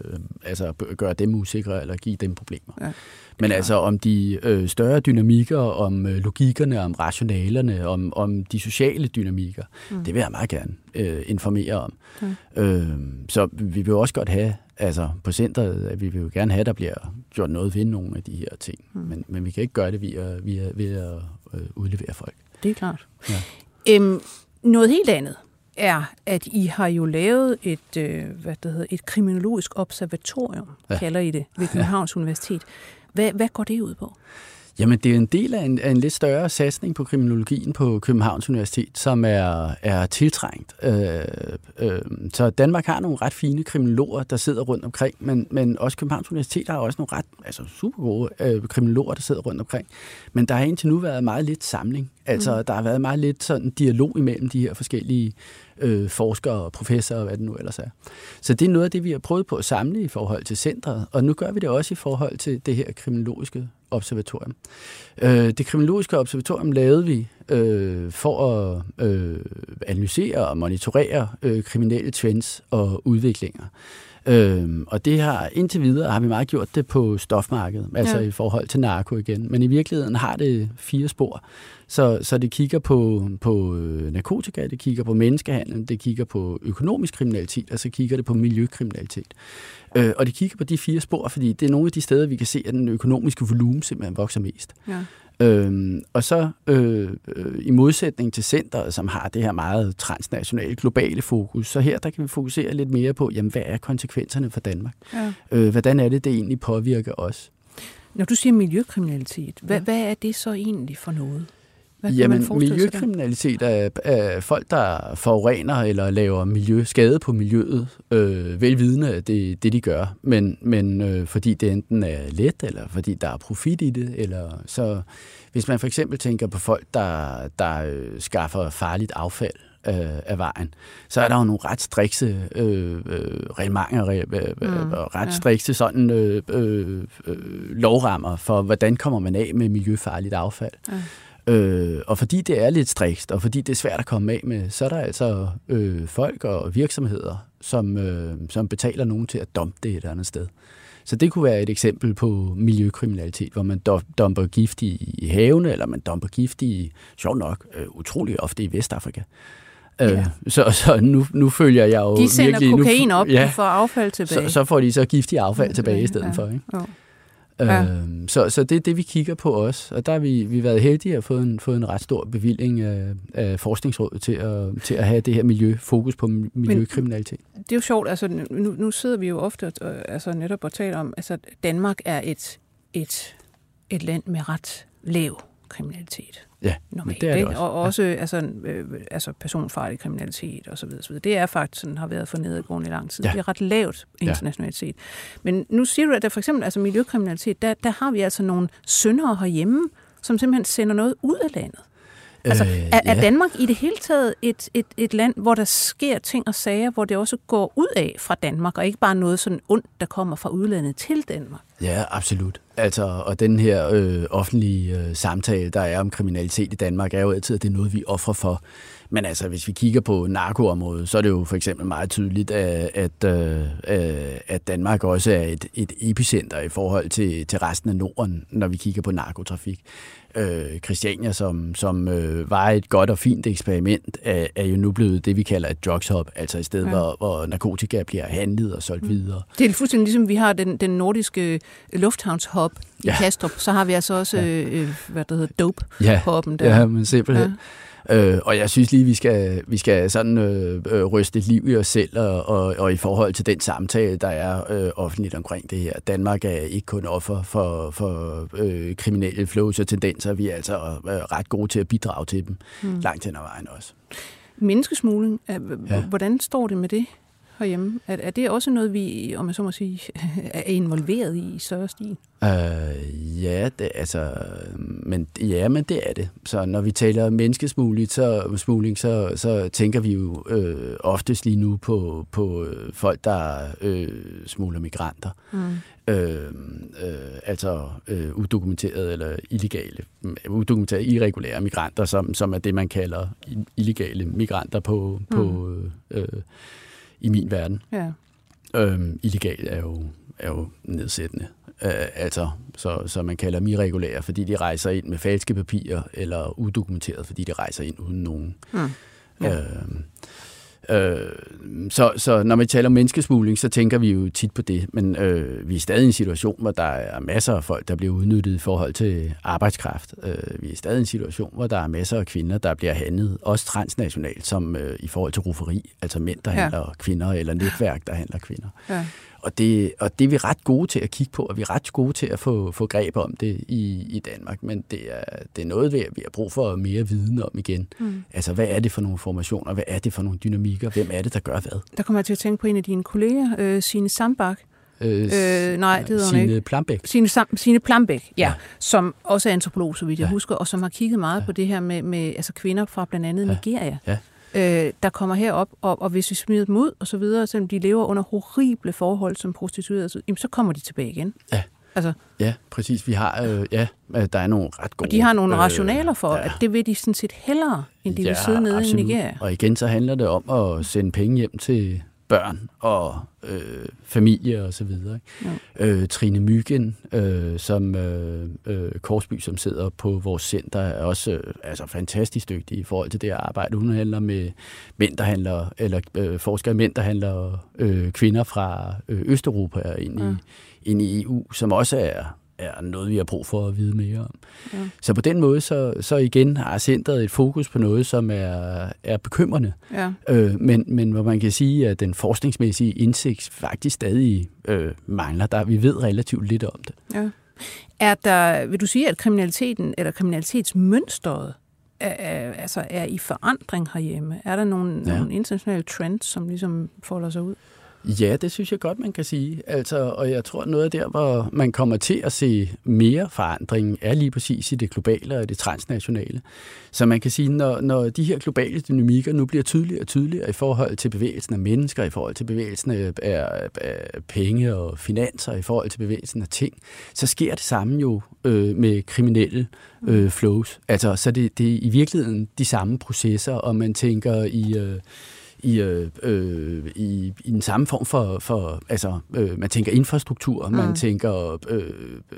altså gøre dem usikre, eller give dem problemer. Ja, Men altså om de øh, større dynamikker, om øh, logikkerne, om rationalerne, om, om de sociale dynamikker, mm. det vil jeg meget gerne øh, informere om. Mm. Øh, så vi vil også godt have, altså på centret, at vi vil jo gerne have, at der bliver gjort noget ved nogle af de her ting. Mm. Men, men vi kan ikke gøre det via, via, ved at øh, udlevere folk. Det er klart. Ja. Øhm, noget helt andet er, at I har jo lavet et, øh, hvad det hedder, et kriminologisk observatorium, ja. Ja. kalder I det, ved Københavns ja. Universitet. Hvad, hvad går det ud på? Jamen, det er en del af en, af en lidt større satsning på kriminologien på Københavns Universitet, som er, er tiltrængt. Øh, øh, så Danmark har nogle ret fine kriminologer, der sidder rundt omkring, men, men også Københavns Universitet har også nogle ret altså super gode øh, kriminologer, der sidder rundt omkring. Men der har indtil nu været meget lidt samling. Altså, mm. der har været meget lidt sådan dialog imellem de her forskellige øh, forskere og professorer og hvad det nu ellers er. Så det er noget af det, vi har prøvet på at samle i forhold til centret, og nu gør vi det også i forhold til det her kriminologiske observatorium. Øh, det kriminologiske observatorium lavede vi øh, for at øh, analysere og monitorere øh, kriminelle trends og udviklinger. Øhm, og det har indtil videre har vi meget gjort det på stofmarkedet, altså Ja. i forhold til narko igen. Men i virkeligheden har det fire spor. Så, så det kigger på, på øh, narkotika, det kigger på menneskehandel, det kigger på økonomisk kriminalitet, og så kigger det på miljøkriminalitet. Øh, og det kigger på de fire spor, fordi det er nogle af de steder, vi kan se, at den økonomiske volumen simpelthen vokser mest. Ja. Øhm, og så øh, øh, i modsætning til centret, som har det her meget transnationale, globale fokus, så her der kan vi fokusere lidt mere på, jamen, hvad er konsekvenserne for Danmark? Ja. Øh, hvordan er det, det egentlig påvirker os? Når du siger miljøkriminalitet, hvad, hvad er det så egentlig for noget? Hvad man Jamen, der? miljøkriminalitet er, er folk, der forurener eller laver miljø, skade på miljøet, øh, velvidende af det, det, de gør, men, men øh, fordi det enten er let, eller fordi der er profit i det, eller så hvis man for eksempel tænker på folk, der, der øh, skaffer farligt affald øh, af vejen, så er der jo nogle ret strikse øh, øh, reglementer øh, øh, Mm, og ret ja. strikse sådan øh, øh, øh, lovrammer for, hvordan kommer man af med miljøfarligt affald. Ja. Øh, og fordi det er lidt strikst, og fordi det er svært at komme af med, så er der altså øh, folk og virksomheder, som, øh, som betaler nogen til at dumpe det et andet sted. Så det kunne være et eksempel på miljøkriminalitet, hvor man dumper gift i, i havene, eller man dumper gift i, sjovt nok, øh, utrolig ofte i Vestafrika. Ja. Øh, så så nu, nu følger jeg jo De sender virkelig... kokain nu, op, ja, de får affald tilbage. så, så får de så giftig affald Ja, tilbage i ja, stedet ja. for. Ikke? Ja. Ja. Øhm, så, så det er det, vi kigger på også. Og der har vi, vi været heldige at få en, fået en ret stor bevilling af, af Forskningsrådet til at, til at have det her miljø, fokus på miljøkriminalitet. Det er jo sjovt, altså nu, nu sidder vi jo ofte altså netop og taler om, altså Danmark er et, et, et land med ret lav kriminalitet. Ja, normalt. det er det ikke? også. Og også altså, øh, altså personfarlig kriminalitet osv. osv. Det er faktisk sådan, har været for nedadgående i lang tid. Ja. Ja. Det er ret lavt internationalt set. Men nu siger du, at der for eksempel altså miljøkriminalitet, der, der har vi altså nogle syndere herhjemme, som simpelthen sender noget ud af landet. Altså, Øh, er, er ja. Danmark i det hele taget et, et, et land, hvor der sker ting og sager, hvor det også går ud af fra Danmark, og ikke bare noget sådan ondt, der kommer fra udlandet til Danmark? Ja, absolut. Altså, og den her øh, offentlige øh, samtale, der er om kriminalitet i Danmark, er jo altid, at det er noget, vi offrer for. Men altså, hvis vi kigger på narkoområdet, så er det jo for eksempel meget tydeligt, at, at, øh, øh, at Danmark også er et, et epicenter i forhold til, til resten af Norden, når vi kigger på narkotrafik. Øh, Christiania, som, som øh, var et godt og fint eksperiment, er, er jo nu blevet det, vi kalder et drugs hub, altså et sted, ja. Hvor, hvor narkotika bliver handlet og solgt mm. videre. Det er fuldstændig ligesom, vi har den, den nordiske lufthavnshop i Ja. Kastrup, så har vi altså også, Ja. ja. øh, hvad der hedder, dope Ja, hoppen der. Ja, men simpelthen. Ja. Øh, og jeg synes lige, vi skal, vi skal sådan øh, øh, ryste et liv i os selv, og, og, og i forhold til den samtale, der er øh, offentligt omkring det her. Danmark er ikke kun offer for, for øh, kriminelle flows og tendenser, vi er altså øh, ret gode til at bidrage til dem, mm. langt hen ad vejen også. Menneskesmugling, ja. hvordan står det med det herhjemme? Er, er det også noget, vi, om jeg så må sige, er involveret i i større stil? Øh, ja, det, altså, men, ja, men det er det. Så når vi taler menneskesmugling, så, smugling, så, så tænker vi jo øh, oftest lige nu på, på øh, folk, der øh, smugler migranter. Mm. Øh, øh, altså øh, udokumenterede eller illegale, udokumenterede irregulære migranter, som, som er det, man kalder illegale migranter på, mm. på øh, i min verden. Ja. Øhm, illegal er jo, er jo nedsættende. Øh, altså, så, så man kalder dem irregulære, fordi de rejser ind med falske papirer, eller udokumenteret, fordi de rejser ind uden nogen. Mm. Ja. Øhm, øh, så, så når vi taler om menneskesmugling, så tænker vi jo tit på det, men øh, vi er stadig i en situation, hvor der er masser af folk, der bliver udnyttet i forhold til arbejdskraft. Øh, vi er stadig i en situation, hvor der er masser af kvinder, der bliver handlet, også transnationalt, som øh, i forhold til rufferi, altså mænd, der Ja. handler kvinder, eller netværk, der handler kvinder. Ja. Og det, og det er vi ret gode til at kigge på, og vi er ret gode til at få, få greb om det i, i Danmark. Men det er, det er noget, vi har brug for mere viden om igen. Mm. Altså, hvad er det for nogle formationer? Hvad er det for nogle dynamikker? Hvem er det, der gør hvad? Der kommer jeg til at tænke på en af dine kolleger, øh, Signe Sambak. Øh, Øh, nej, det hedder Signe ikke. Plambæk. Signe, Signe Plambæk, ja, Ja. som også er antropolog, så vidt jeg ja. husker, og som har kigget meget ja. på det her med, med altså kvinder fra blandt andet Ja. Nigeria, Ja. Øh, der kommer herop, og, og hvis vi smider dem ud og så videre, selvom de lever under horrible forhold som prostituerede, så, jamen, så kommer de tilbage igen. Ja. Altså, Ja, præcis. Vi har, øh, ja, øh, der er nogle ret gode... og de har nogle rationaler for, ja. at det vil de sådan set hellere, end de vil sidde nede absolut. i Nigeria. Og igen, så handler det om at sende penge hjem til børn og øh, familie og så videre. Ikke? Øh, Trine Myggen, øh, som øh, øh, Korsby, som sidder på vores center, er også øh, altså fantastisk dygtig i forhold til det arbejde. Hun handler med mænd, der handler, eller øh, forsker i mænd, der handler øh, kvinder fra øh, Østeuropa ind i, Ja. ind i EU, som også er er noget, vi har brug for at vide mere om. Ja. Så på den måde, så, så igen har centret et fokus på noget, som er, er bekymrende. Ja. Øh, men, men hvor man kan sige, at den forskningsmæssige indsigt faktisk stadig øh, mangler. Der, vi ved relativt lidt om det. Ja. Er der, vil du sige, at kriminaliteten eller kriminalitetsmønstret er, altså er i forandring herhjemme? Er der nogle, ja. nogle internationale trends, som ligesom folder sig ud? Ja, det synes jeg godt, man kan sige. Altså, og jeg tror, noget af der, hvor man kommer til at se mere forandring, er lige præcis i det globale og det transnationale. Så man kan sige, når, når de her globale dynamikker nu bliver tydeligere og tydeligere i forhold til bevægelsen af mennesker, i forhold til bevægelsen af, af, af penge og finanser, i forhold til bevægelsen af ting, så sker det samme jo øh, med kriminelle øh, flows. Altså, så det, det er i virkeligheden de samme processer, og man tænker i... Øh, i, øh, øh, i, i den samme form for, for altså, øh, man tænker infrastruktur, mm. man tænker øh,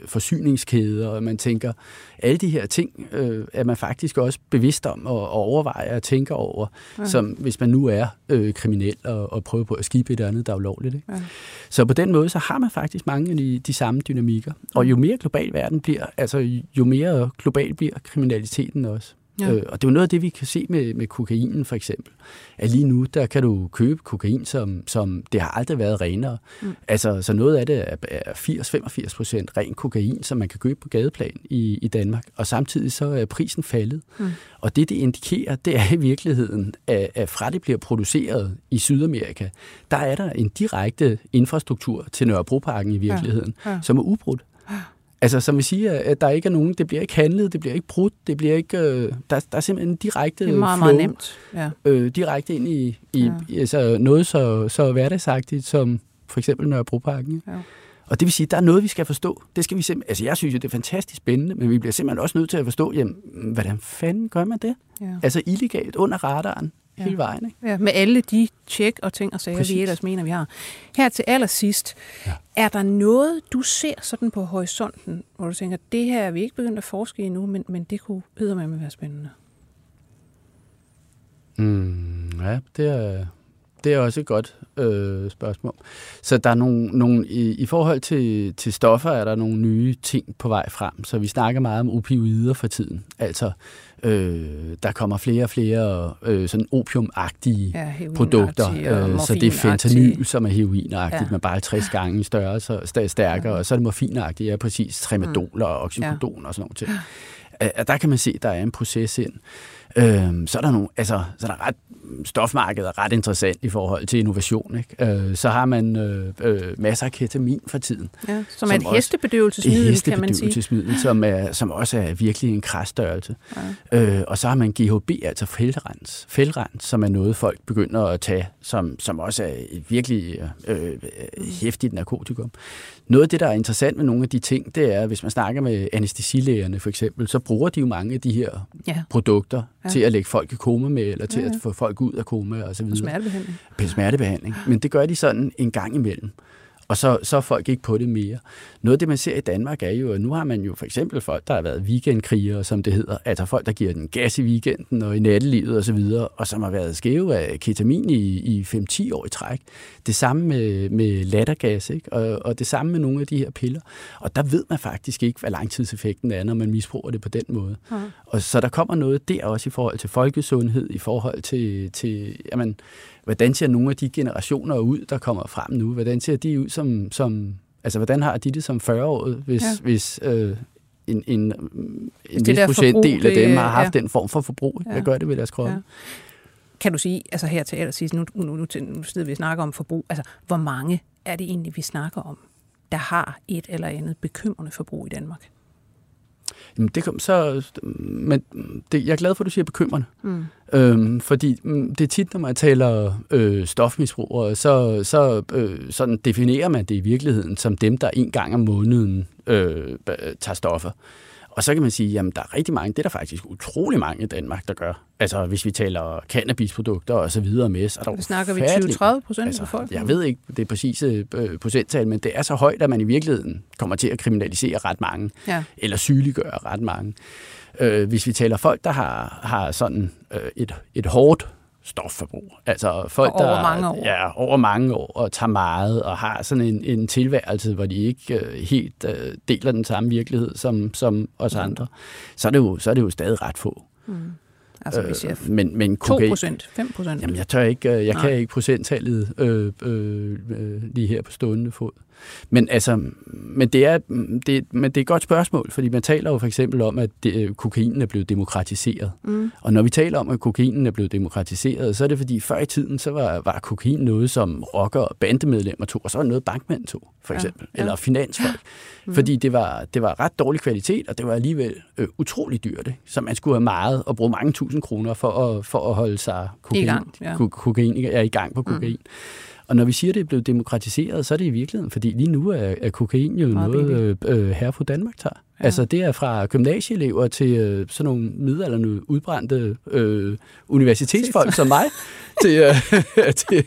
forsyningskæder, man tænker alle de her ting, øh, er man faktisk også bevidst om og, og overvejer og tænker over, mm. som hvis man nu er øh, kriminel og, og prøver på at skibe et andet, der er ulovligt. Ikke? Ja. Så på den måde, så har man faktisk mange af de, de samme dynamikker. Og jo mere global verden bliver, altså jo mere global bliver kriminaliteten også. Ja. Øh, og det er jo noget af det, vi kan se med, med kokainen for eksempel. At lige nu, der kan du købe kokain, som, som det har aldrig været renere. Mm. Altså, så noget af det er 80-85 procent ren kokain, som man kan købe på gadeplan i, i Danmark. Og samtidig så er prisen faldet. Mm. Og det, det indikerer, det er i virkeligheden, at, at fra det bliver produceret i Sydamerika, der er der en direkte infrastruktur til Nørrebroparken i virkeligheden, ja. Ja. som er ubrudt. Altså, som vi siger, at der ikke er nogen, det bliver ikke handlet, det bliver ikke brudt, det bliver ikke, øh, der, der er simpelthen en direkte det er meget, flow, meget nemt. Ja. Øh, direkte ind i, i ja. altså noget så, så hverdagsagtigt som for eksempel Nørrebroparken. Ja. Og det vil sige, at der er noget, vi skal forstå. Det skal vi simpelthen, altså jeg synes jo, det er fantastisk spændende, men vi bliver simpelthen også nødt til at forstå, jamen, hvordan fanden gør man det? Ja. Altså illegalt under radaren ja. hele vejen. Ikke? Ja, med alle de tjek og ting og sager, Præcis. vi ellers mener, vi har. Her til allersidst, ja. er der noget, du ser sådan på horisonten, hvor du tænker, det her er vi ikke begyndt at forske i nu, men, men det kunne med være spændende? Mm, ja, det er, det er også et godt øh, spørgsmål. Så der er nogle, nogle i, i forhold til, til stoffer er der nogle nye ting på vej frem. Så vi snakker meget om opioider for tiden. Altså, øh, der kommer flere og flere øh, sådan opiumagtige ja, produkter. Øh, så det er fentanyl, som er heroinagtigt, ja. men bare 60 gange større, så stærkere. Ja. Og så er det morfinagtigt, ja, præcis tramadol mm. og oxycodon ja. og sådan noget til. Øh, der kan man se, at der er en proces ind. Øh, så er der nogle, altså, så er der ret stofmarkedet er ret interessant i forhold til innovation. Ikke? Øh, så har man øh, øh, masser af ketamin for tiden. Ja, som, som er et hestebedøvelsesmiddel, kan man sige. Som, er, som også er virkelig en krasstørrelse. Ja. Øh, og så har man GHB, altså fældrens, fældrens, som er noget, folk begynder at tage, som, som også er et virkelig øh, hæftigt narkotikum. Noget af det, der er interessant med nogle af de ting, det er, hvis man snakker med anestesilægerne for eksempel, så bruger de jo mange af de her ja. produkter ja. til at lægge folk i koma med, eller til ja, ja. at få folk ud af koma og så videre. Smertebehandling. Smertebehandling. Men det gør de sådan en gang imellem og så, så er folk ikke på det mere. Noget af det, man ser i Danmark, er jo, at nu har man jo for eksempel folk, der har været weekendkrigere, som det hedder, altså folk, der giver den gas i weekenden og i nattelivet osv., og, og som har været skæve af ketamin i, i 5-10 år i træk. Det samme med, med lattergas, ikke? Og, og det samme med nogle af de her piller. Og der ved man faktisk ikke, hvad langtidseffekten er, når man misbruger det på den måde. Ja. Og så der kommer noget der også i forhold til folkesundhed, i forhold til, til jamen, hvordan ser nogle af de generationer ud, der kommer frem nu? Hvordan ser de ud som, som altså hvordan har de det som 40-årige, hvis, ja. hvis øh, en, en, en vis procentdel af dem har haft ja. den form for forbrug? Ja. Hvad gør det ved deres kroppe? Ja. Kan du sige, altså her til allersidst, nu, nu, nu, nu sidder vi og snakker om forbrug, altså hvor mange er det egentlig, vi snakker om, der har et eller andet bekymrende forbrug i Danmark? Jamen, det kom så... Men det, jeg er glad for, at du siger bekymrende. Mm. Øhm, fordi mm, det er tit, når man taler øh, stofmisbrugere, så, så øh, sådan definerer man det i virkeligheden som dem, der en gang om måneden øh, tager stoffer. Og så kan man sige, jamen der er rigtig mange, det er der faktisk utrolig mange i Danmark, der gør. Altså hvis vi taler cannabisprodukter og så videre med, så er der vi snakker vi 20-30 procent altså, af folk. Jeg ved ikke det præcise øh, procenttal, men det er så højt, at man i virkeligheden kommer til at kriminalisere ret mange, ja. eller sygeliggøre ret mange. Øh, hvis vi taler folk, der har, har sådan øh, et, et hårdt stofforbrug. Altså folk, og over der mange år. Ja, over mange år og tager meget og har sådan en, en tilværelse, hvor de ikke uh, helt uh, deler den samme virkelighed som, som os mm. andre, så er, det jo, så er det jo stadig ret få. Mm. Altså vi siger øh, men, men 2 procent, 5 procent? Jamen jeg tør ikke, jeg Nej. kan ikke procenttallet øh, øh, øh, lige her på stående fod. Men altså, men det, er, det, men det er et godt spørgsmål, fordi man taler jo for eksempel om, at det, øh, kokainen er blevet demokratiseret. Mm. Og når vi taler om, at kokainen er blevet demokratiseret, så er det fordi, før i tiden, så var, var kokain noget, som rocker og bandemedlemmer tog, og så var noget bankmænd tog, for eksempel, ja. Ja. eller finansfolk. Mm. Fordi det var, det var ret dårlig kvalitet, og det var alligevel øh, utrolig dyrt, ikke? så man skulle have meget og bruge mange tusind kroner for at, for at holde sig kokain, I gang, ja. kokain, ja, i gang på kokain. Mm. Og når vi siger, at det er blevet demokratiseret, så er det i virkeligheden, fordi lige nu er, er kokain jo Meget noget, øh, her på Danmark tager. Ja. Altså det er fra gymnasieelever til øh, sådan nogle middelalderne udbrændte øh, universitetsfolk som mig. til, øh, til,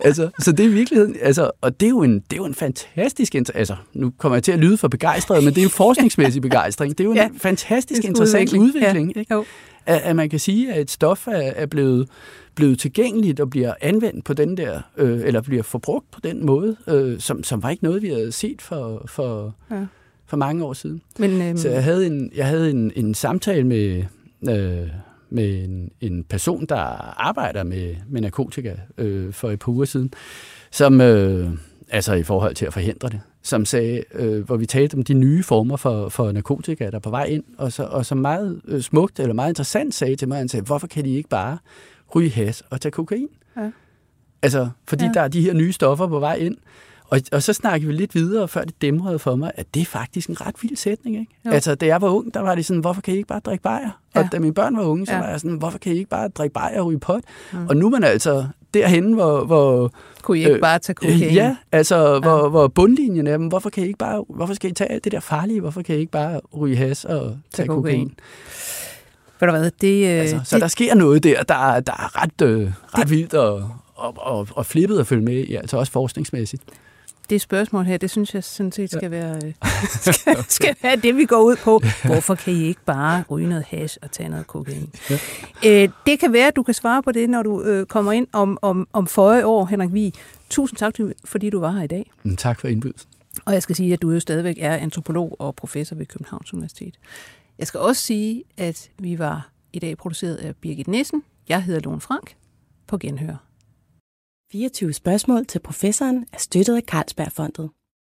altså, så det er i virkeligheden, altså, og det er jo en, det er jo en fantastisk, altså nu kommer jeg til at lyde for begejstret, men det er en forskningsmæssig begejstring. Det er jo ja. en fantastisk interessant udvikling. udvikling ja. ikke? Jo. At, at man kan sige, at et stof er, er blevet blevet tilgængeligt og bliver anvendt på den der, øh, eller bliver forbrugt på den måde, øh, som, som var ikke noget, vi havde set for, for, ja. for mange år siden. Men, øh, Så jeg havde en, jeg havde en, en samtale med, øh, med en, en person, der arbejder med, med narkotika øh, for et par uger siden, som, øh, altså i forhold til at forhindre det, som sagde, øh, hvor vi talte om de nye former for, for narkotika, der er på vej ind, og, så, og så meget øh, smukt eller meget interessant sagde til mig, han sagde, hvorfor kan de ikke bare ryge has og tage kokain? Ja. Altså, fordi ja. der er de her nye stoffer på vej ind, og, og så snakkede vi lidt videre, før det dæmrede for mig, at det er faktisk en ret vild sætning. Ikke? Altså, da jeg var ung, der var det sådan, hvorfor kan I ikke bare drikke bajer? Ja. Og da mine børn var unge, så ja. var jeg sådan, hvorfor kan I ikke bare drikke bajer og ryge pot? Mm. Og nu er man altså derhen, hvor... hvor Kunne I ikke øh, bare tage kokain? Ja, altså, ja. Hvor, hvor bundlinjen er, men hvorfor kan I ikke bare, hvorfor skal I tage alt det der farlige? Hvorfor kan I ikke bare ryge has og tage, tage kokain? kokain? Ved du hvad, det... Øh, altså, så det, der sker noget der, der, der er ret, øh, ret det, vildt og, og, og, og flippet at følge med i, altså også forskningsmæssigt det spørgsmål her, det synes jeg sådan set skal være, øh, skal, skal være det, vi går ud på. Hvorfor kan I ikke bare ryge noget hash og tage noget kokain? Ja. Øh, det kan være, at du kan svare på det, når du øh, kommer ind om, om, om forrige år, Henrik Vig. Tusind tak, fordi du var her i dag. Mm, tak for indbydelsen. Og jeg skal sige, at du jo stadigvæk er antropolog og professor ved Københavns Universitet. Jeg skal også sige, at vi var i dag produceret af Birgit Nissen. Jeg hedder Lone Frank. På genhør. 24 spørgsmål til professoren er støttet af Carlsbergfondet.